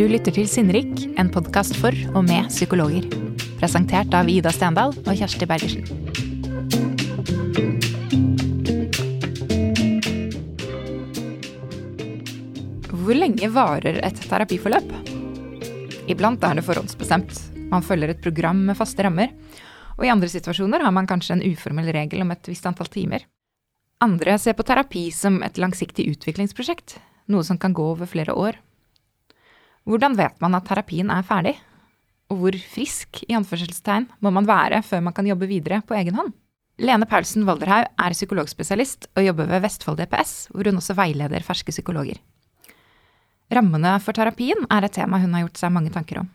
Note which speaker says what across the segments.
Speaker 1: Du lytter til Sinnrik, en podkast for og med psykologer. Presentert av Ida Stendal og Kjersti Bergersen. Hvor lenge varer et terapiforløp? Iblant er det forhåndsbestemt. Man følger et program med faste rammer. Og i andre situasjoner har man kanskje en uformell regel om et visst antall timer. Andre ser på terapi som et langsiktig utviklingsprosjekt, noe som kan gå over flere år. Hvordan vet man at terapien er ferdig? Og hvor frisk i anførselstegn må man være før man kan jobbe videre på egen hånd? Lene Paulsen Walderhaug er psykologspesialist og jobber ved Vestfold DPS, hvor hun også veileder ferske psykologer. Rammene for terapien er et tema hun har gjort seg mange tanker om.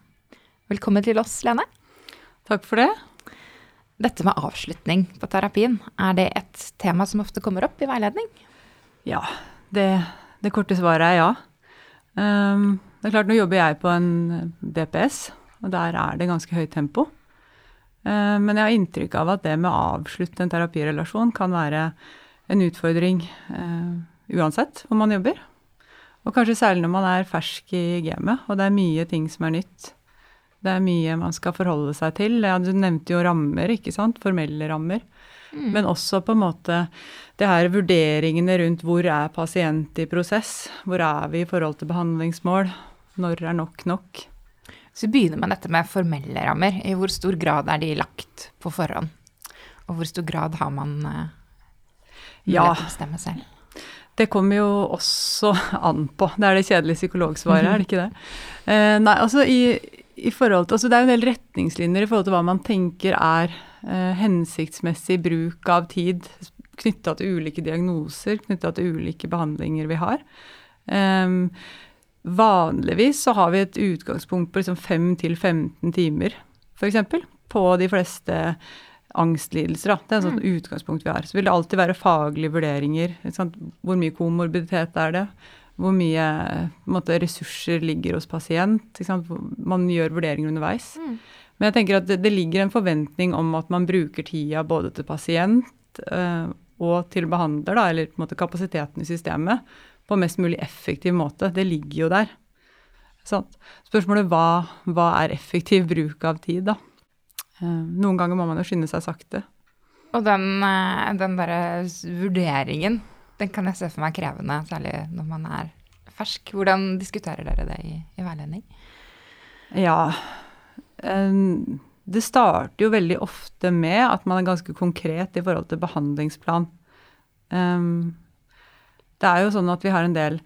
Speaker 1: Velkommen til oss, Lene.
Speaker 2: Takk for det.
Speaker 1: Dette med avslutning på terapien, er det et tema som ofte kommer opp i veiledning?
Speaker 2: Ja, det, det korte svaret er ja. Um, det er klart, nå jobber jeg på en DPS, og der er det ganske høyt tempo. Uh, men jeg har inntrykk av at det med å avslutte en terapirelasjon kan være en utfordring uh, uansett hvor man jobber. Og kanskje særlig når man er fersk i gamet, og det er mye ting som er nytt. Det er mye man skal forholde seg til. Ja, du nevnte jo rammer, ikke sant. Formelle rammer. Mm. Men også på en måte det her vurderingene rundt hvor er pasient i prosess? Hvor er vi i forhold til behandlingsmål? Når er nok nok?
Speaker 1: Så vi begynner med dette med formelle rammer. I hvor stor grad er de lagt på forhånd? Og hvor stor grad har man uh,
Speaker 2: ja.
Speaker 1: til å bestemme selv?
Speaker 2: Det kommer jo også an på. Det er det kjedelige psykologsvaret, er det ikke det? Uh, nei, altså i, i forhold til, altså Det er jo en del retningslinjer i forhold til hva man tenker er uh, hensiktsmessig bruk av tid knytta til ulike diagnoser, knytta til ulike behandlinger vi har. Um, vanligvis så har vi et utgangspunkt på liksom 5 15 timer, f.eks. På de fleste angstlidelser. Da. Det er et sånt mm. utgangspunkt vi har. Så vil det alltid være faglige vurderinger. Hvor mye komorbiditet er det? hvor mye måte, ressurser ligger hos pasient. Man gjør vurderinger underveis. Mm. Men jeg tenker at det, det, ligger en forventning om at man bruker tida både til pasient uh, og til behandler, da, eller måte kapasiteten i systemet, på mest mulig effektiv måte. Det ligger jo der. Sånn. Spørsmålet hva, hva er effektiv bruk av tid, da? Uh, noen ganger må man jo skynde seg sakte.
Speaker 1: Og den, eh, den derre vurderingen den kan jeg se for meg krevende, særlig når man er fersk. Hvordan diskuterer dere det i, i veiledning?
Speaker 2: Ja, um, det starter jo veldig ofte med at man er ganske konkret i forhold til behandlingsplan. Um, det er jo sånn at vi har en del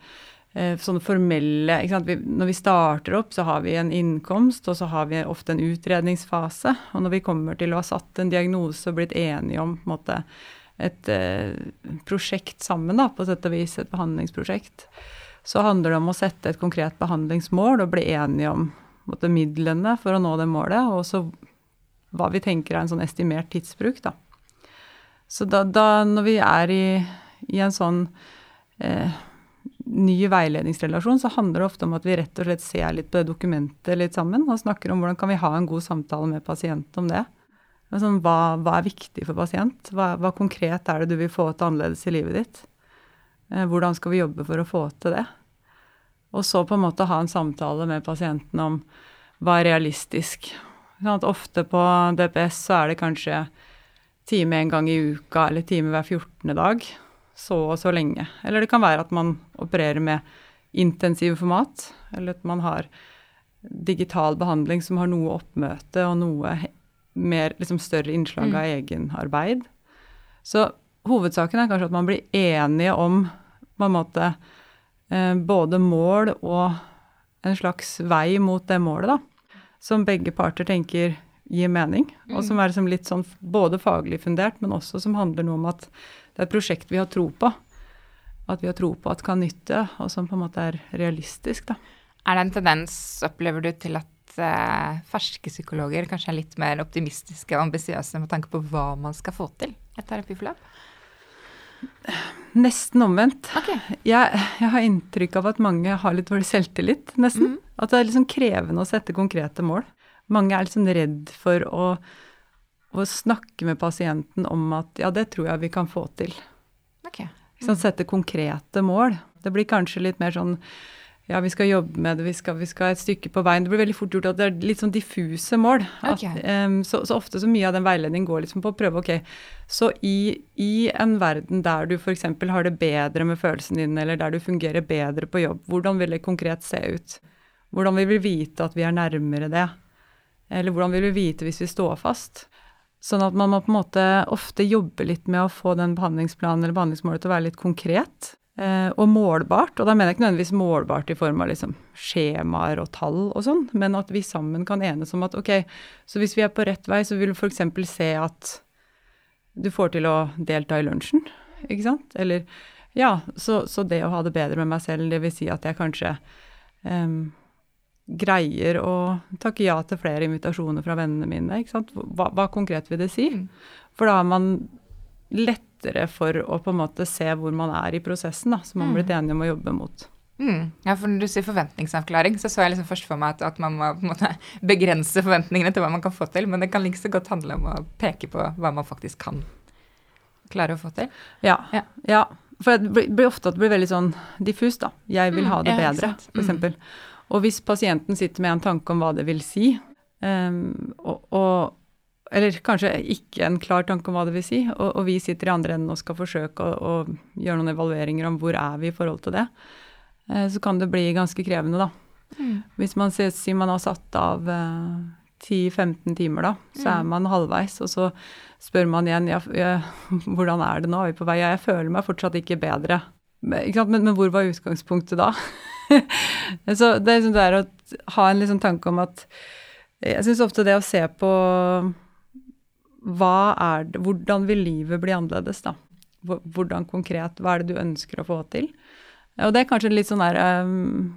Speaker 2: eh, sånne formelle vi, Når vi starter opp, så har vi en innkomst, og så har vi ofte en utredningsfase. Og når vi kommer til å ha satt en diagnose og blitt enige om en måte, et eh, prosjekt sammen, da, på sett og vis, et behandlingsprosjekt, så handler det om å sette et konkret behandlingsmål og bli enige om måte, midlene for å nå det målet, og også hva vi tenker er en sånn estimert tidsbruk. Da. Så da, da når vi er i, i en sånn eh, ny veiledningsrelasjon, så handler det ofte om at vi rett og slett ser litt på det dokumentet litt sammen, og snakker om hvordan kan vi ha en god samtale med pasienten om det. Sånn, hva, hva, er viktig for pasient? Hva, hva, konkret er det du vil få til annerledes i livet ditt? Eh, hvordan skal vi jobbe for å få til det? Og så på en måte ha en samtale med pasienten om hva er realistisk. Sånn ofte på DPS så er det kanskje time en gang i uka eller time hver 14. dag. Så og så lenge. Eller det kan være at man opererer med intensive format. Eller at man har digital behandling som har noe oppmøte og noe mer, liksom større innslag av mm. egenarbeid. Så hovedsaken er kanskje at man blir enige om på en måte eh, både mål og en slags vei mot det målet, da. Som begge parter tenker gir mening, og som mm. er liksom litt sånn både faglig fundert, men også som handler noe om at det er et prosjekt vi har tro på. At vi har tro på at kan nytte, og som på en måte er realistisk, da.
Speaker 1: Er det en tendens, opplever du, til at eh, ferske psykologer kanskje er litt mer optimistiske og ambisiøse med tanke på hva man skal få til et terapiforløp?
Speaker 2: Nesten omvendt. Okay. Jeg, jeg, har inntrykk av at mange har litt dårlig selvtillit, nesten. Mm. At det er liksom krevende å sette konkrete mål. Mange er liksom redd for å, å, snakke med pasienten om at ja, det tror jeg vi kan få til.
Speaker 1: Okay.
Speaker 2: Mm. Sånn, sette konkrete mål. Det blir kanskje litt mer sånn ja, vi skal jobbe med det, vi skal, vi skal, et stykke på veien. Det blir veldig fort gjort at det er litt sånn diffuse mål.
Speaker 1: Okay.
Speaker 2: At, um, så, så, ofte så mye av den veiledningen går liksom på å prøve ok, så i, i en verden der du f.eks. har det bedre med følelsene dine, eller der du fungerer bedre på jobb, hvordan vil det konkret se ut? Hvordan vil vi vite at vi er nærmere det? Eller hvordan vil vi vite hvis vi står fast? Sånn at man må på en måte ofte jobbe litt med å få den behandlingsplanen eller behandlingsmålet til å være litt konkret. Eh, og målbart. Og da mener jeg ikke nødvendigvis målbart i form av liksom skjemaer og tall og sånn, men at vi sammen kan enes om at ok, så hvis vi er på rett vei, så vil du f.eks. se at du får til å delta i lunsjen, ikke sant? Eller ja, så, så det å ha det bedre med meg selv, det vil si at jeg kanskje um, greier å takke ja til flere invitasjoner fra vennene mine. Hva, hva konkret vil det si? Mm. For da har man lettere for å på en måte se hvor man er i prosessen, da, som man har blitt mm. enige om å jobbe mot.
Speaker 1: Mm. Ja, for når du sier forventningsavklaring, så så jeg liksom først for meg at, at, man må på en måte begrense forventningene til hva man kan få til, men det kan like så godt handle om å peke på hva man faktisk kan klare å få til.
Speaker 2: Ja. ja. ja. For det blir ofte at det blir veldig sånn diffust, da. Jeg vil mm, ha det ja, bedre, f.eks. Mm. Og hvis pasienten sitter med en tanke om hva det vil si, um, og, og eller kanskje ikke en klar tanke om hva det vil si, og, og vi sitter i andre enden og skal forsøke å, å, gjøre noen evalueringer om hvor er vi i forhold til det, uh, så kan det bli ganske krevende, da. Mm. Hvis man sier si man har satt av uh, 10-15 timer, da, så mm. er man halvveis, og så spør man igjen ja, ja, hvordan er det nå, er vi på vei? Ja, jeg føler meg fortsatt ikke bedre. Ikke men, men, hvor var utgangspunktet da? så det er liksom det å ha en liksom tanke om at jeg syns ofte det å se på hva er det, hvordan vil livet bli annerledes, da? Hvordan konkret, hva er det du ønsker å få til? Og det er kanskje litt sånn der um,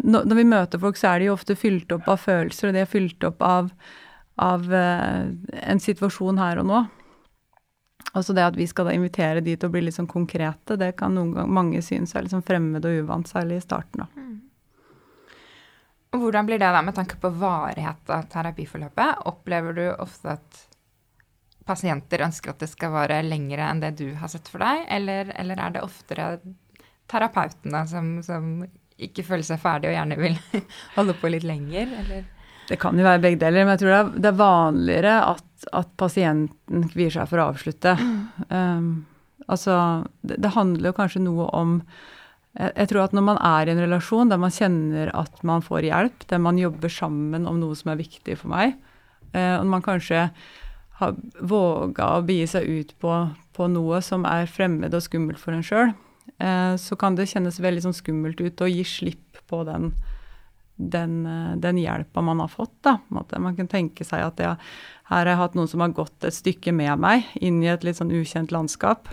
Speaker 2: Når vi møter folk, så er de jo ofte fylt opp av følelser, og de er fylt opp av, av uh, en situasjon her og nå. Altså det at vi skal da invitere de til å bli litt sånn konkrete, det kan noen gang mange synes er litt sånn fremmed og uvant, særlig i starten, da. Mm.
Speaker 1: Hvordan blir det da med tanke på varighet av terapiforløpet? Opplever du ofte at pasienter ønsker at det skal vare lengre enn det du har sett for deg, eller, eller er det oftere terapeutene som, som, ikke føler seg ferdig og gjerne vil holde på litt lenger, eller?
Speaker 2: Det kan jo være begge deler, men jeg tror det er, det er vanligere at, at, pasienten kvier seg for å avslutte. Um, altså, det, det handler jo kanskje noe om jeg tror at når man er i en relasjon der man kjenner at man får hjelp, der man jobber sammen om noe som er viktig for meg, uh, og man kanskje har våga å begi seg ut på, på, noe som er fremmed og skummelt for en sjøl, uh, så kan det kjennes veldig sånn skummelt ut å gi slipp på den, den, eh, den hjelpa man har fått. Da. Man kan tenke seg at ja, her har jeg hatt noen som har gått et stykke med meg inn i et litt sånn ukjent landskap.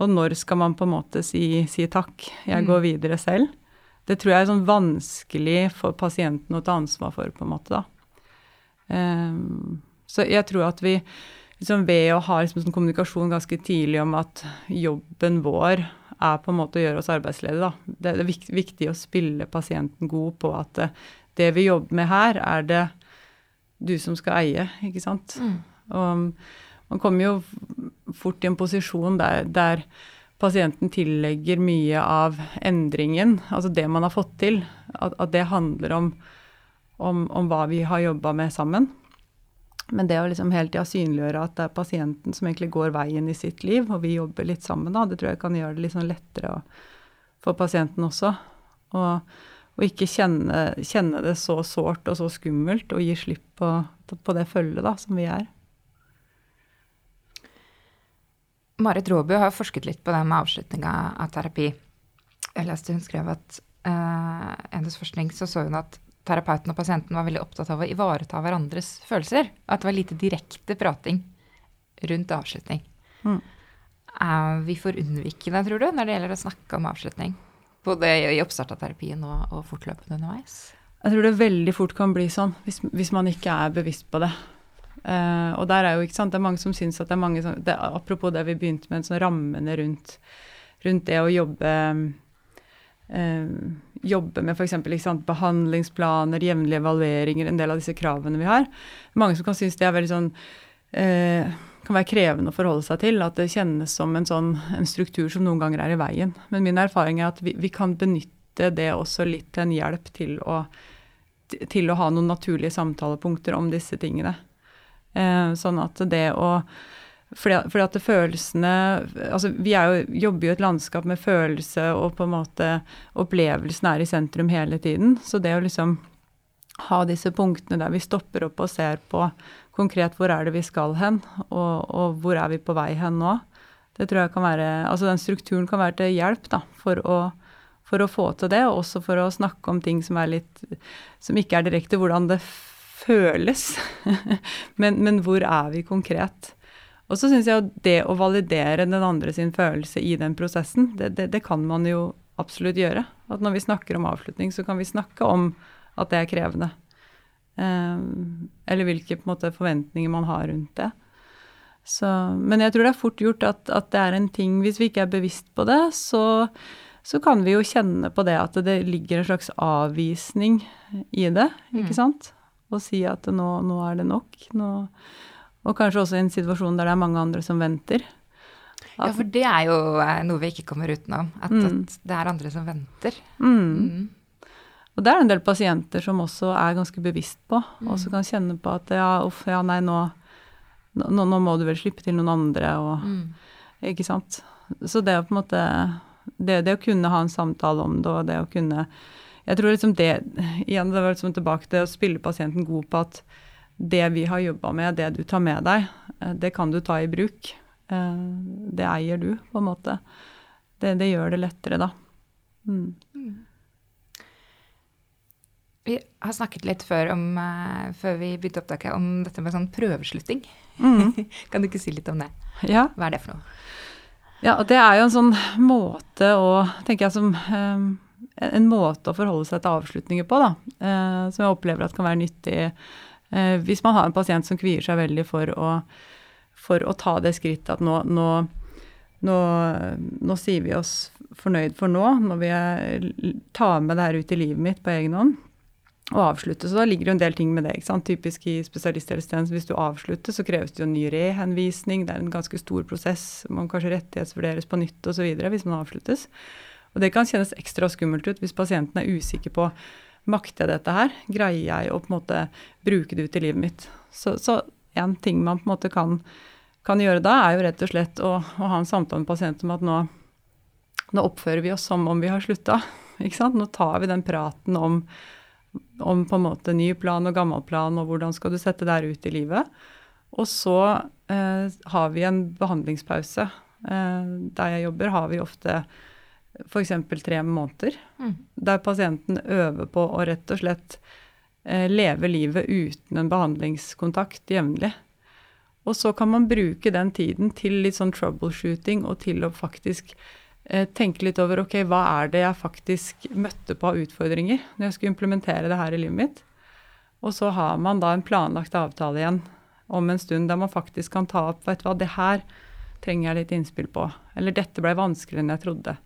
Speaker 2: Og når skal man på en måte si, si takk, jeg går mm. videre selv? Det tror jeg er sånn vanskelig for pasienten å ta ansvar for, på en måte, da. Um, så jeg tror at vi liksom ved å ha liksom sånn kommunikasjon ganske tidlig om at jobben vår er på en måte å gjøre oss arbeidsledige, da. Det er viktig, viktig å spille pasienten god på at det, det, vi jobber med her, er det du som skal eie, ikke sant. Mm. Og man kommer jo fort i en posisjon der, der pasienten tillegger mye av endringen, altså det man har fått til, at, at det handler om, om, om, hva vi har jobba med sammen. Men det å liksom hele tida synliggjøre at det er pasienten som egentlig går veien i sitt liv, og vi jobber litt sammen, da, det tror jeg kan gjøre det litt sånn lettere for pasienten også. Og, og ikke kjenne, kjenne, det så sårt og så skummelt, og gi slipp på, på det følget da, som vi er.
Speaker 1: Marit Råbu har forsket litt på det med avslutninga av terapi. Jeg leste hun skrev at uh, hennes forskning så, så hun at terapeuten og pasienten var veldig opptatt av å ivareta hverandres følelser. Og At det var lite direkte prating rundt avslutning. Mm. Er vi for unnvikende, tror du, når det gjelder å snakke om avslutning? Både i oppstart av terapien og, og fortløpende underveis?
Speaker 2: Jeg tror det veldig fort kan bli sånn, hvis, hvis man ikke er bevisst på det. Uh, og der er jo, ikke sant, det er mange som syns at det er mange som det, Apropos det vi begynte med, sånn rammene rundt, rundt, det å jobbe uh, Jobbe med f.eks. behandlingsplaner, jevnlige evalueringer, en del av disse kravene vi har. Mange som kan synes det er veldig sånn uh, kan være krevende å forholde seg til. At det kjennes som en, sånn, en struktur som noen ganger er i veien. Men min erfaring er at vi, vi kan benytte det også litt til en hjelp til å, til å ha noen naturlige samtalepunkter om disse tingene. Eh, sånn at det å fordi, fordi at følelsene altså Vi jo, jobber jo i et landskap med følelse, og på en måte opplevelsen er i sentrum hele tiden. Så det å liksom ha disse punktene der vi stopper opp og ser på konkret hvor er det vi skal hen, og, og hvor er vi på vei hen nå, det tror jeg kan være Altså den strukturen kan være til hjelp da, for å, for å få til det, og også for å snakke om ting som er litt Som ikke er direkte hvordan det føles, men, men, hvor er vi konkret? Og så syns jeg at det å validere den andre sin følelse i den prosessen, det, det, det, kan man jo absolutt gjøre. At når vi snakker om avslutning, så kan vi snakke om at det er krevende. Um, eller hvilke måte, forventninger man har rundt det. Så, men jeg tror det er fort gjort at, at, det er en ting Hvis vi ikke er bevisst på det, så, så, kan vi jo kjenne på det at det ligger en slags avvisning i det, ikke mm. sant? Og si at nå, nå er det nok. Nå, og kanskje også i en situasjon der det er mange andre som venter.
Speaker 1: At, ja, for det er jo eh, noe vi ikke kommer utenom. At, mm. at det er andre som venter.
Speaker 2: Mm. Mm. Og det er en del pasienter som også er ganske bevisst på, og som mm. kan kjenne på at ja, uff, ja, nei, nå nå, nå, må du vel slippe til noen andre, og mm. Ikke sant. Så det å på en måte det, det, å kunne ha en samtale om det, og det å kunne Jeg tror liksom det Igjen, det var liksom tilbake til å spille pasienten god på at det vi har jobba med, det du tar med deg, eh, det kan du ta i bruk. Eh, det eier du, på en måte. Det, det gjør det lettere, da. Mm.
Speaker 1: Vi har snakket litt før, om, uh, før vi begynte opptaket, om dette med sånn prøveslutting. Mm. kan du ikke si litt om det?
Speaker 2: Ja.
Speaker 1: Hva er det for noe?
Speaker 2: Ja, det er jo en sånn måte å tenker jeg som um, En måte å forholde seg til avslutninger på, da. Uh, som jeg opplever at kan være nyttig uh, hvis man har en pasient som kvier seg veldig for å, for å ta det skrittet at nå, nå, nå, nå sier vi oss fornøyd for nå, når vi tar med det her ut i livet mitt på egen hånd å avslutte. Så da ligger det jo en del ting med det. ikke sant? Typisk i spesialisthelsetjenesten, hvis du avslutter, så kreves det jo en ny rehenvisning. Det er en ganske stor prosess. Man kanskje rettighetsvurderes på nytt osv. hvis man avsluttes. Og det kan kjennes ekstra skummelt ut hvis pasienten er usikker på makter jeg dette her? Greier jeg å på en måte bruke det ut i livet mitt? Så, så en ting man på en måte kan, kan gjøre da, er jo rett og slett å, å ha en samtale med pasienten om at nå, nå oppfører vi oss som om vi har slutta. Nå tar vi den praten om om på en måte ny plan og gammel plan, og hvordan skal du sette det her ut i livet. Og så eh, har vi en behandlingspause. Eh, der jeg jobber, har vi ofte f.eks. tre måneder. Mm. Der pasienten øver på å rett og slett eh, leve livet uten en behandlingskontakt jevnlig. Og så kan man bruke den tiden til litt sånn troubleshooting og til å faktisk tenke litt over ok, hva er det jeg faktisk møtte på av utfordringer når jeg skulle implementere det her i livet mitt. Og så har man da en planlagt avtale igjen om en stund der man faktisk kan ta opp vet du hva, det her trenger jeg litt innspill på. Eller dette ble vanskeligere enn jeg trodde.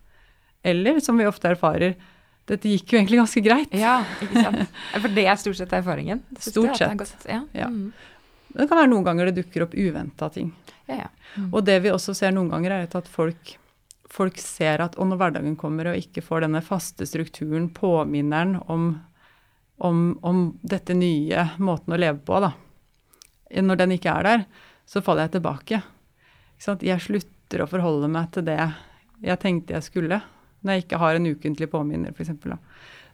Speaker 2: Eller som vi ofte erfarer, dette gikk jo egentlig ganske greit.
Speaker 1: Ja, ikke sant. For det er stort sett erfaringen?
Speaker 2: Stort sett. Ja. ja. Mm. Det kan være noen ganger det dukker opp uventa ting. Ja, ja. Mm. Og det vi også ser noen ganger, er at folk folk ser at og når hverdagen kommer og ikke får denne faste strukturen, påminneren om, om, om dette nye måten å leve på, da. Når den ikke er der, så faller jeg tilbake. Jeg slutter å forholde meg til det jeg tenkte jeg skulle, når jeg ikke har en ukentlig påminner, f.eks.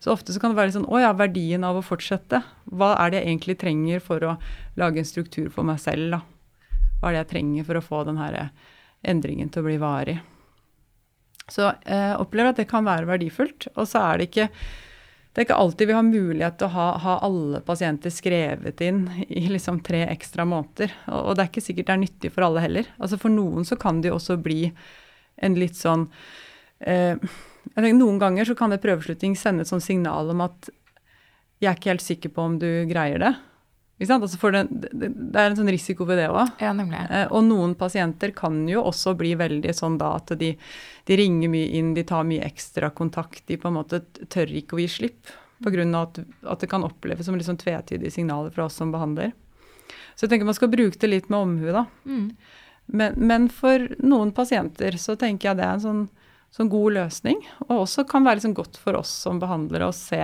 Speaker 2: Så ofte så kan det være sånn Å ja, verdien av å fortsette. Hva er det jeg egentlig trenger for å lage en struktur for meg selv, da? Hva er det jeg trenger for å få den her endringen til å bli varig? Så jeg eh, opplever at det kan være verdifullt. Og så er det ikke det er ikke alltid vi har mulighet til å ha, ha alle pasienter skrevet inn i liksom tre ekstra måneder. Og, og, det er ikke sikkert det er nyttig for alle heller. Altså For noen så kan det jo også bli en litt sånn eh, jeg tenker Noen ganger så kan et prøveslutning sende et sånt signal om at jeg er ikke helt sikker på om du greier det. Altså det, det, er en sånn risiko ved det òg.
Speaker 1: Ja, eh,
Speaker 2: og noen pasienter kan jo også bli veldig sånn da at de, de, ringer mye inn, de tar mye ekstra kontakt. De på en måte tør ikke å gi slipp pga. At, at det kan oppleves som sånn tvetydige signaler fra oss som behandler. Så jeg tenker man skal bruke det litt med omhu, da. Mm. Men, men, for noen pasienter så tenker jeg det er en sånn sånn god løsning. Og også kan være liksom godt for oss som behandlere å se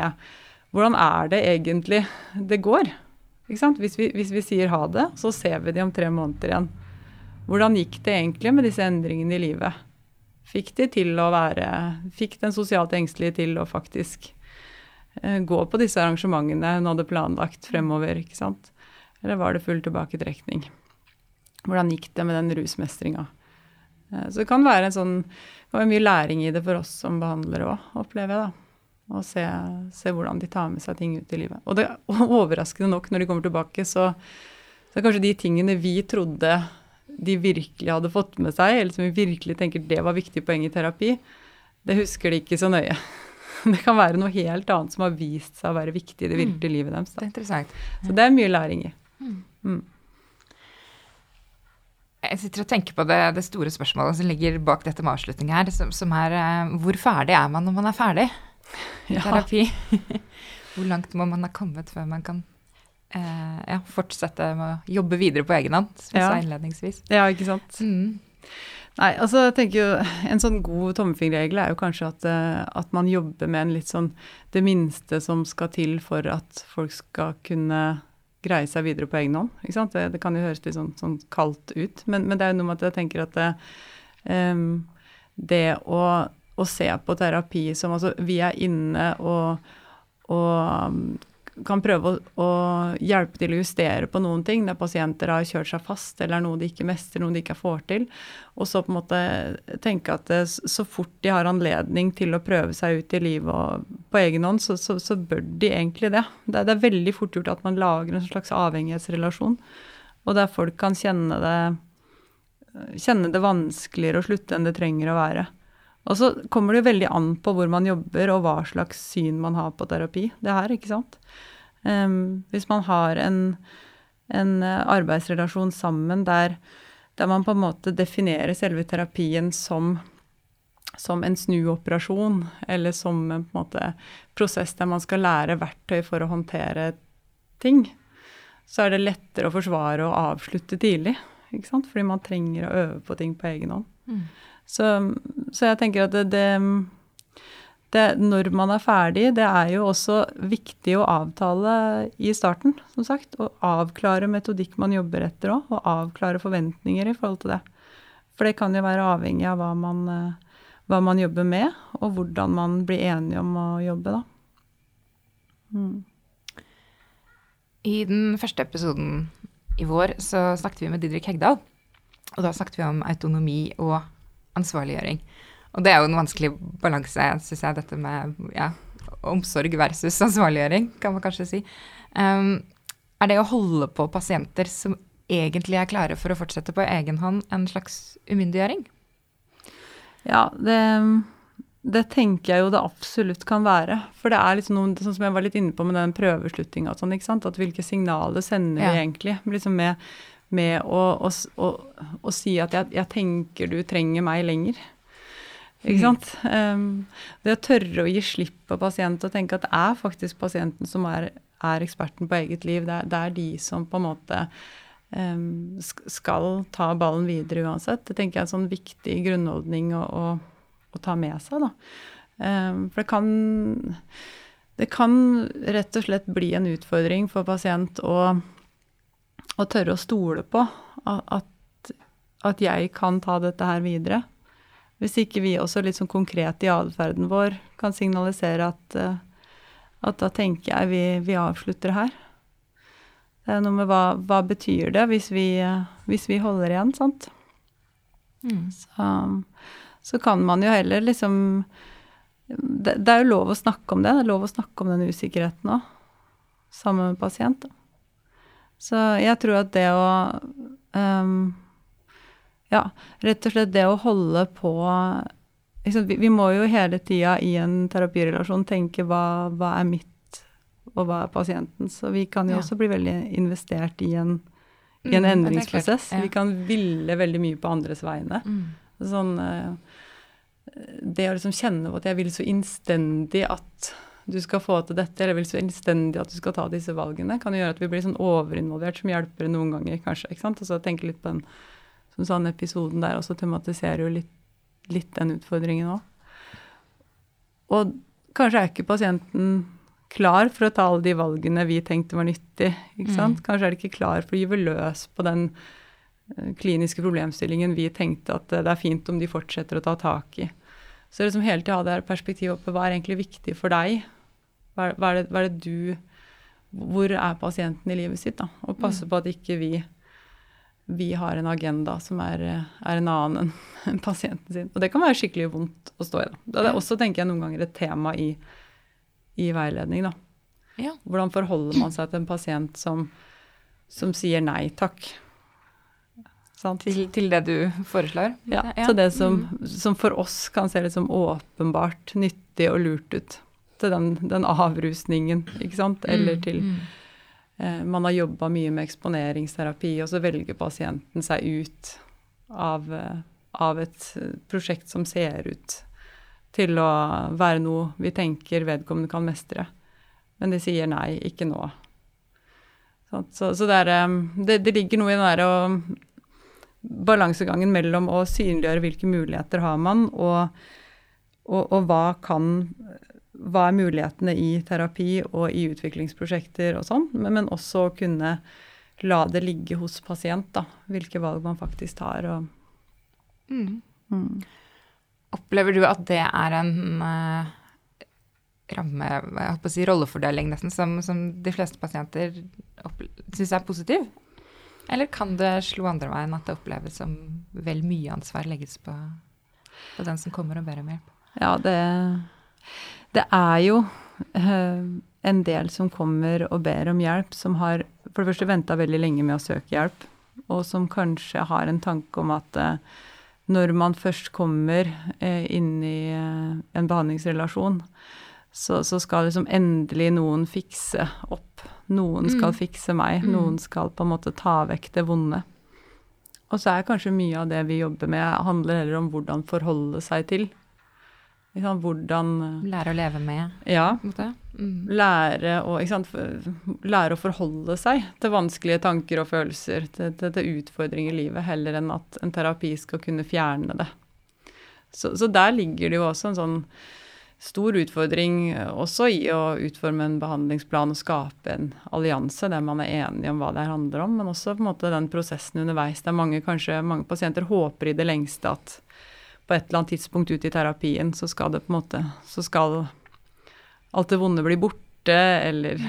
Speaker 2: hvordan er det egentlig det går. Hvis vi, hvis, vi, sier ha det, så ser vi de om tre måneder igjen. Hvordan gikk det egentlig med disse endringene i livet? Fikk de til å være Fikk den sosialt engstelige til å faktisk eh, gå på disse arrangementene hun hadde planlagt fremover, ikke sant? Eller var det full tilbaketrekning? Hvordan gikk det med den rusmestringa? Eh, så det kan være en sånn det mye læring i det for oss som behandlere òg, opplever jeg. da. Og se, se, hvordan de tar med seg ting ut i livet. Og det overraskende nok, når de kommer tilbake, så, så kanskje de tingene vi trodde de virkelig hadde fått med seg, eller som vi virkelig tenker det var viktige poeng i terapi, det husker de ikke så nøye. Det kan være noe helt annet som har vist seg å være viktig i det mm. virkelige livet deres.
Speaker 1: Da. Det er interessant.
Speaker 2: Så det er mye læring i. Mm. mm.
Speaker 1: Jeg sitter og tenker på det, det, store spørsmålet som ligger bak dette med avslutning her, som, som, er eh, hvor ferdig er man når man er ferdig ja. terapi? hvor langt må man ha kommet før man kan eh, ja, fortsette med å jobbe videre på egen hånd, som jeg ja. sa innledningsvis?
Speaker 2: Ja, ikke sant. Mm. Nei, altså jeg tenker jo En sånn god tommefingerregel er jo kanskje at, eh, at, man jobber med en litt sånn det minste som skal til for at folk skal kunne greie seg videre på egen hånd. Det, det, kan jo høres litt sånn, sånn kaldt ut, men, men, det er jo noe med at jeg tenker at det, um, det å, å, se på terapi som altså Vi er inne og, og kan prøve å, å, hjelpe til å justere på noen ting der pasienter har kjørt seg fast eller er noe de ikke mestrer, noe de ikke får til. Og så på en måte tenke at det, så fort de har anledning til å prøve seg ut i livet og på egen hånd, så, så, så bør de egentlig det. det. Det er veldig fort gjort at man lager en slags avhengighetsrelasjon, og der folk kan kjenne det, kjenne det vanskeligere å slutte enn det trenger å være. Og så kommer det jo veldig an på hvor man jobber og hva slags syn man har på terapi. Det her, ikke sant. Um, hvis man har en, en eh, arbeidsrelasjon sammen der, der, man på en måte definerer selve terapien som, som en snuoperasjon, eller som en, en måte, prosess der man skal lære verktøy for å håndtere ting, så er det lettere å forsvare og avslutte tidlig. Fordi man trenger å øve på ting på egen hånd. Mm. Så, så jeg tenker at det, det, det, når man er ferdig, det er jo også viktig å avtale i starten, som sagt. Og avklare metodikk man jobber etter òg, og avklare forventninger i forhold til det. For det kan jo være avhengig av hva man, hva man jobber med, og hvordan man blir enige om å jobbe, da. Mm.
Speaker 1: I den første episoden i vår så snakket vi med Didrik Hegdal. Og da snakket vi om autonomi og ansvarliggjøring. Og det er jo en vanskelig balanse, syns jeg, dette med ja, omsorg versus ansvarliggjøring, kan man kanskje si. Um, er det å holde på pasienter som egentlig er klare for å fortsette på egen hånd, en slags umyndiggjøring?
Speaker 2: Ja, det, det, tenker jeg jo det absolutt kan være. For det er liksom noe, sånn som jeg var litt inne på med den prøveslutninga og sånn, ikke sant. At hvilke signaler sender ja. vi egentlig? Liksom med med å, å, å, å si at jeg, jeg, tenker du trenger meg lenger. Ikke sant? Um, det å tørre å gi slipp på pasient og tenke at det er faktisk pasienten som er, er eksperten på eget liv. Det er, det er, de som på en måte um, skal ta ballen videre uansett. Det tenker jeg er en sånn viktig grunnholdning å, å, å ta med seg. da. Um, for det kan, det kan rett og slett bli en utfordring for pasient å å tørre å stole på at, at, jeg kan ta dette her videre. Hvis ikke vi også litt sånn konkret i atferden vår kan signalisere at, eh, at da tenker jeg vi, vi, avslutter her. Det er noe med hva, hva betyr det hvis vi, hvis vi holder igjen, sant. Mm. Så, så, kan man jo heller liksom det, det, er jo lov å snakke om det. Det er lov å snakke om den usikkerheten òg, sammen med pasient. Da. Så jeg tror at det å um, Ja, rett og slett det å holde på liksom, vi, vi, må jo hele tida i en terapirelasjon tenke hva, hva, er mitt, og hva er pasientens. Og vi kan jo ja. også bli veldig investert i en, i en mm, endringsprosess. Ja. Vi kan ville veldig mye på andres vegne. Mm. Sånn uh, Det å liksom kjenne på at jeg vil så innstendig at du skal få til dette, eller vil så innstendig at du skal ta disse valgene, kan jo gjøre at vi blir sånn overinvolvert, som hjelper noen ganger, kanskje. ikke sant? Og så tenke litt på den som sånn episoden der også tematiserer jo litt, litt den utfordringen òg. og kanskje er ikke pasienten klar for å ta alle de valgene vi tenkte var nyttig. ikke sant?
Speaker 1: Mm.
Speaker 2: Kanskje er de ikke klar for å gyve løs på den eh, kliniske problemstillingen vi tenkte at eh, det er fint om de fortsetter å ta tak i. Så liksom hele tida ha det her perspektivet oppe. Hva er egentlig viktig for deg? Hva hva, er det, hva er det du Hvor er pasienten i livet sitt? da? Og passe
Speaker 1: Mm.
Speaker 2: på at ikke vi, vi har en agenda som er, er en annen enn pasienten sin. Og det kan være skikkelig vondt å stå i. da. Det er også tenker jeg, noen ganger et tema i, i veiledning. da.
Speaker 1: Ja.
Speaker 2: Hvordan forholder man seg til en pasient som, som sier nei takk?
Speaker 1: Til, til det du foreslår?
Speaker 2: Ja, så det som, som for oss kan se litt som åpenbart nyttig og lurt ut, til den, den avrusningen, ikke sant, eller
Speaker 1: Mm,
Speaker 2: til
Speaker 1: mm.
Speaker 2: eh, Man har jobba mye med eksponeringsterapi, og så velger pasienten seg ut av, eh, av et eh, prosjekt som ser ut til å være noe vi tenker vedkommende kan mestre. Men de sier nei, ikke nå. Så, så det, er, eh, det, det ligger noe i den derre balansegangen mellom å synliggjøre hvilke muligheter har man, og, og, og hva kan hva er mulighetene i terapi og i utviklingsprosjekter og sånn, men, men også kunne la det ligge hos pasient, da, hvilke valg man faktisk tar. Og,
Speaker 1: Mm.
Speaker 2: mm.
Speaker 1: Opplever du at det er en uh, ramme, jeg på å si rollefordeling nesten, som, som de fleste pasienter syns er positiv? Eller kan det slå andre veien, at det oppleves som vel mye ansvar legges på, på den som kommer og ber om hjelp?
Speaker 2: Ja, det, det er jo eh, en del som kommer og ber om hjelp, som har for det første venta veldig lenge med å søke hjelp, og som kanskje har en tanke om at eh, når man først kommer eh, inn i en behandlingsrelasjon, så, så skal liksom endelig noen fikse opp. Noen skal
Speaker 1: Mm.
Speaker 2: fikse meg.
Speaker 1: Mm.
Speaker 2: Noen skal på en måte ta vekk det vonde. Og så er kanskje mye av det vi jobber med, handler heller om hvordan forholde seg til. Sant? Hvordan
Speaker 1: Lære å leve med,
Speaker 2: Ja.
Speaker 1: Mm.
Speaker 2: Lære å, sant? lære å forholde seg til vanskelige tanker og følelser, til, til, til utfordringer i livet, heller enn at en terapi skal kunne fjerne det. Så, så der ligger det jo også en sånn stor utfordring eh, også i å utforme en behandlingsplan og skape en allianse der man er enige om hva det her handler om, men også på en måte den prosessen underveis der mange, kanskje, mange pasienter håper i det lengste at på et eller annet tidspunkt ut i terapien så skal det på en måte så skal alt det vonde bli borte, eller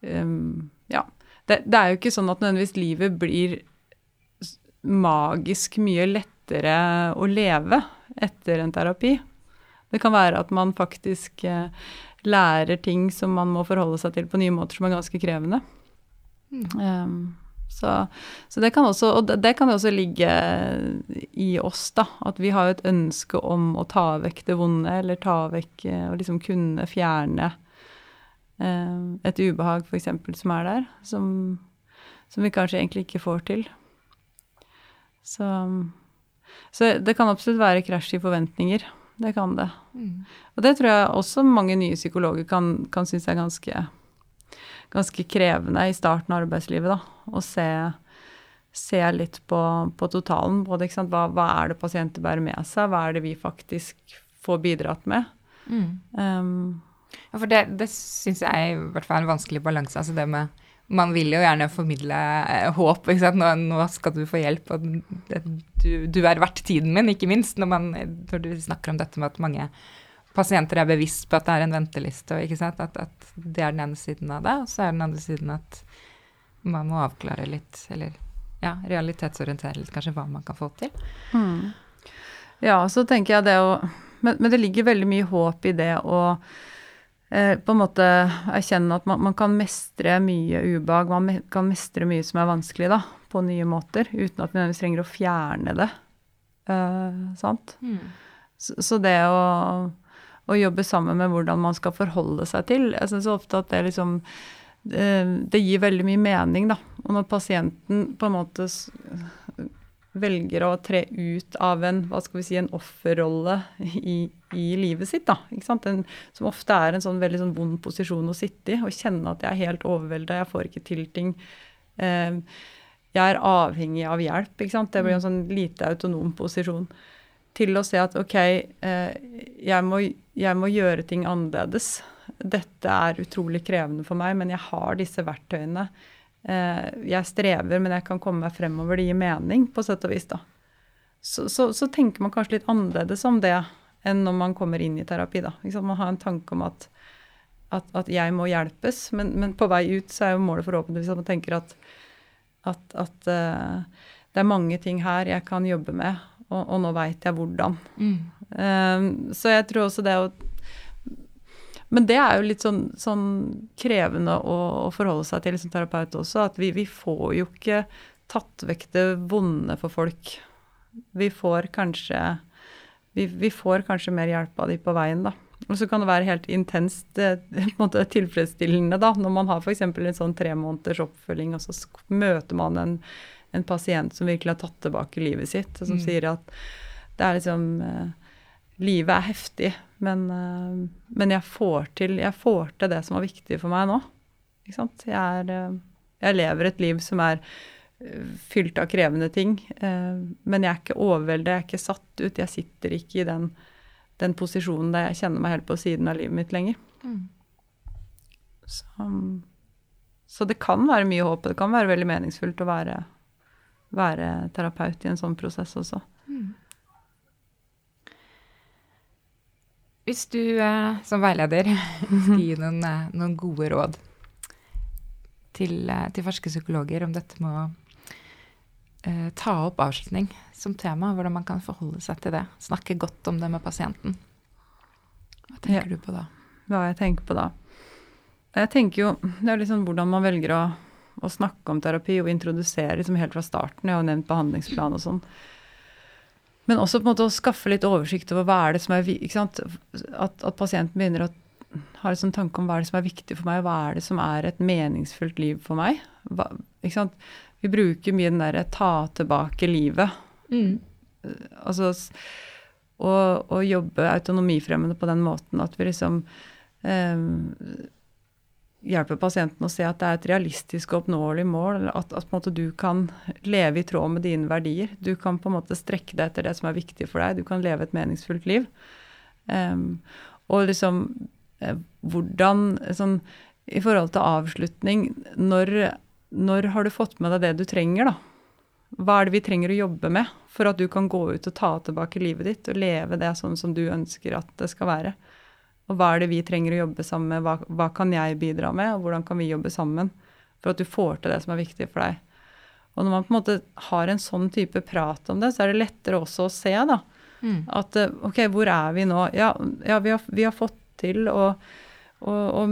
Speaker 2: um, Ja. Det, det er jo ikke sånn at nødvendigvis livet blir magisk mye lettere å leve etter en terapi. Det kan være at man faktisk eh, lærer ting som man må forholde seg til på nye måter som er ganske krevende.
Speaker 1: Mm.
Speaker 2: Um, så, så det kan også, og det, kan også ligge i oss, da. At vi har et ønske om å ta vekk det vonde, eller ta vekk eh, Og liksom kunne fjerne eh, et ubehag, f.eks., som er der. Som, som vi kanskje egentlig ikke får til. Så, så det kan absolutt være krasj i forventninger. Det kan det.
Speaker 1: Mm.
Speaker 2: Og det tror jeg også mange nye psykologer kan, kan synes er ganske, ganske krevende i starten av arbeidslivet, da. Å se, se litt på, på totalen. Både, hva, hva er det pasienter bærer med seg, hva er det vi faktisk får bidratt med.
Speaker 1: Mm.
Speaker 2: Um,
Speaker 1: Ja, for det, det syns jeg i hvert fall er en vanskelig balanse. Altså det med Man vil jo gjerne formidle eh, håp. Ikke sant? Nå, nå skal du få hjelp, og det, du, du er verdt tiden min, ikke minst. Når, man, når du snakker om dette med at mange pasienter er bevisst på at det er en venteliste, og? At, at det er den ene siden av det. Og så er den andre siden at man må avklare litt, eller ja, realitetsorientere litt kanskje hva man kan få til.
Speaker 2: Mm. Ja, så tenker jeg det å men, men det ligger veldig mye håp i det å eh, på en måte erkjenne at man, man kan mestre mye ubehag. Man me kan mestre mye som er vanskelig, da, på nye måter, uten at vi nødvendigvis trenger å fjerne det. Eh, sant? Så, så det å, å jobbe sammen med hvordan man skal forholde seg til Jeg syns ofte at det liksom eh, Det gir veldig mye mening, da. Og når pasienten på en måte velger å tre ut av en hva skal vi si, en offerrolle i, i livet sitt, da, ikke sant? En, som ofte er en sånn veldig sånn vond posisjon å sitte i, og kjenne at jeg er helt overvelda, jeg får ikke til ting. Eh, jeg er avhengig av hjelp, ikke sant. Det blir en sånn lite autonom posisjon. til å se at ok, eh, jeg må, jeg må gjøre ting annerledes. Dette er utrolig krevende for meg, men jeg har disse verktøyene. Eh, jeg strever, men jeg kan komme meg fremover. Det gir mening, på sett og vis. da. Så, så, så, tenker man kanskje litt annerledes om det enn når man kommer inn i terapi. da. Man har en tanke om at, at, at jeg må hjelpes, men, men, på vei ut så er jo målet forhåpentligvis at man tenker at, at uh, det er mange ting her jeg kan jobbe med, og, og nå veit jeg hvordan. Mm. Um, så jeg tror også det å Men det er jo litt sånn, sånn krevende å, å, forholde seg til som terapeut også, at vi, vi, får jo ikke tatt vekk det vonde for folk. Vi får kanskje vi, vi får kanskje mer hjelp av de på veien, da. Og så kan det være helt intenst eh, måte, tilfredsstillende da, når man har f.eks. en sånn tre måneders oppfølging, og så møter man en en pasient som virkelig har tatt tilbake livet sitt, og som mm. sier at det er liksom uh, Livet er heftig, men, uh, men jeg, får til, jeg, får til, det som var viktig for meg nå. Ikke sant? Jeg, er, uh, jeg lever et liv som er fylt av krevende ting, men jeg er ikke overveldet, jeg er ikke satt ut. Jeg sitter ikke i den, den posisjonen der jeg kjenner meg helt på siden av livet mitt lenger. Mm. Så, så det kan være mye håp, og det kan være veldig meningsfullt å være være terapeut i en sånn prosess også. Mm.
Speaker 1: Hvis du eh, som veileder skal gi noen, eh, noen, gode råd til, eh, til ferske psykologer om dette med å eh, ta opp avslutning som tema, hvordan man kan forholde seg til det, snakke godt om det med pasienten, hva tenker ja. du på da?
Speaker 2: Hva jeg tenker på da? Jeg tenker jo Det er liksom hvordan man velger å å snakke om terapi og introdusere liksom helt fra starten. Jeg har jo nevnt behandlingsplan og sånn. Men også på en måte å skaffe litt oversikt over hva er det som er? At, at pasienten begynner å ha en sånn tanke om hva er det som er viktig for meg, hva er det som er et meningsfullt liv for meg. Hva? Vi bruker mye den derre ta tilbake livet. Mm. Altså å, jobbe autonomifremmende på den måten at vi liksom um, hjelpe pasienten å se at det er et realistisk og oppnåelig mål. At, at du kan leve i tråd med dine verdier. Du kan på en måte strekke deg etter det som er viktig for deg. Du kan leve et meningsfullt liv. Um, og liksom eh, hvordan sånn, I forhold til avslutning når, når, har du fått med deg det du trenger, da? Hva er det vi trenger å jobbe med for at du kan gå ut og ta tilbake livet ditt og leve det sånn som du ønsker at det skal være? Og hva er det vi trenger å jobbe sammen med, hva, hva, kan jeg bidra med, og hvordan kan vi jobbe sammen for at du får til det som er viktig for deg. Og når man på en måte har en sånn type prat om det, så er det lettere også å se da, mm. at eh, ok, hvor er vi nå? Ja, ja vi, har, vi, har, fått til å, å, å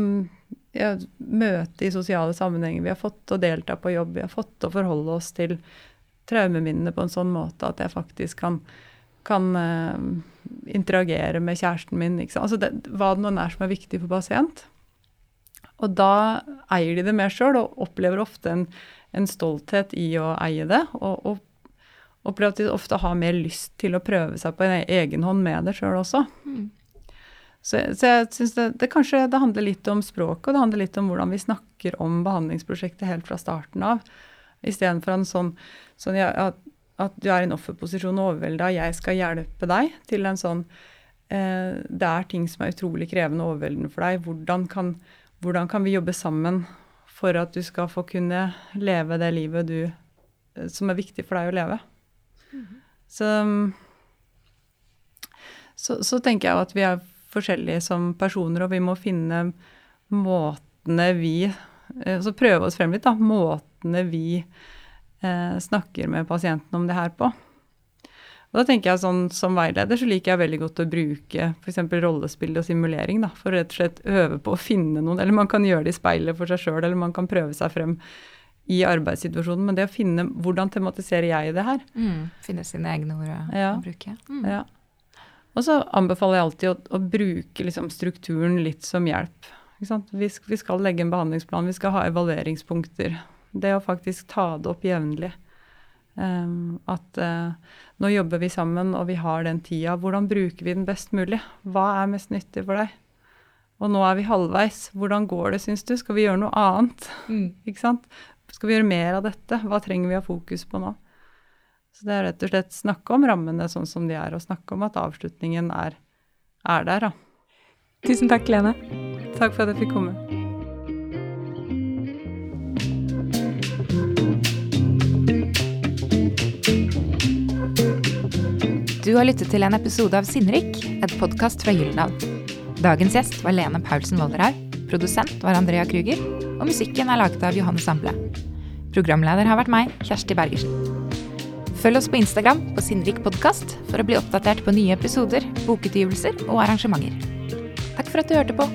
Speaker 2: ja, møte i sosiale sammenhenger, vi har fått å delta på jobb, vi har fått å forholde oss til traumeminnene på en sånn måte at jeg faktisk kan kan uh, interagere med kjæresten min. Altså det, hva det nå er som er viktig for pasient. Og da eier de det mer sjøl, og opplever ofte en, en, stolthet i å eie det. Og, og opplever at de ofte har mer lyst til å prøve seg på en egen hånd med det sjøl også. Mm. Så, så, jeg syns det, det, kanskje det handler litt om språket, og det handler litt om hvordan vi snakker om behandlingsprosjektet helt fra starten av. Istedenfor en sånn, sånn ja, at du er i en offerposisjon og overvelda, jeg skal hjelpe deg, til en sånn eh, Det er ting som er utrolig krevende og overveldende for deg. Hvordan kan, hvordan kan, vi jobbe sammen for at du skal få kunne leve det livet du, eh, som er viktig for deg å leve? Mm -hmm. så, så, så, tenker jeg at vi er forskjellige som personer, og vi må finne måtene vi eh, Så prøve oss frem litt, da. Måtene vi snakker med pasienten om det her på. Og da tenker jeg sånn, Som veileder så liker jeg veldig godt å bruke f.eks. rollespill og simulering. da, For rett og slett øve på å finne noen. Eller man kan gjøre det i speilet for seg sjøl, eller man kan prøve seg frem i arbeidssituasjonen. Men det å finne hvordan tematiserer jeg det her?
Speaker 1: Mm, finne sine egne ord å bruke. Mm.
Speaker 2: Ja. Og så anbefaler jeg alltid å, å bruke liksom, strukturen litt som hjelp. Vi, vi, skal legge en behandlingsplan, vi skal ha evalueringspunkter. Det å faktisk ta det opp jevnlig. Um, at uh, nå jobber vi sammen, og vi har den tida. Hvordan bruker vi den best mulig? Hva er mest nyttig for deg? Og nå er vi halvveis. Hvordan går det, syns du? Skal vi gjøre noe annet? Mm. Ikke sant? Skal vi gjøre mer av dette? Hva trenger vi å ha fokus på nå? Så det er rett og slett snakke om rammene sånn som de er, og snakke om at avslutningen er, er der, da.
Speaker 1: Tusen takk, Lene.
Speaker 2: Takk for at jeg fikk komme.
Speaker 1: Du har lyttet til en episode av Sinnrik, et podkast fra Gyldendal. Dagens gjest var Lene Paulsen Vollerhaug, produsent var Andrea Krüger, og musikken er laget av Johanne Samble. Programleder har vært meg, Kjersti Bergersen. Følg oss på Instagram på Sinnrik podkast for å bli oppdatert på nye episoder, bokutgivelser og arrangementer. Takk for at du hørte på.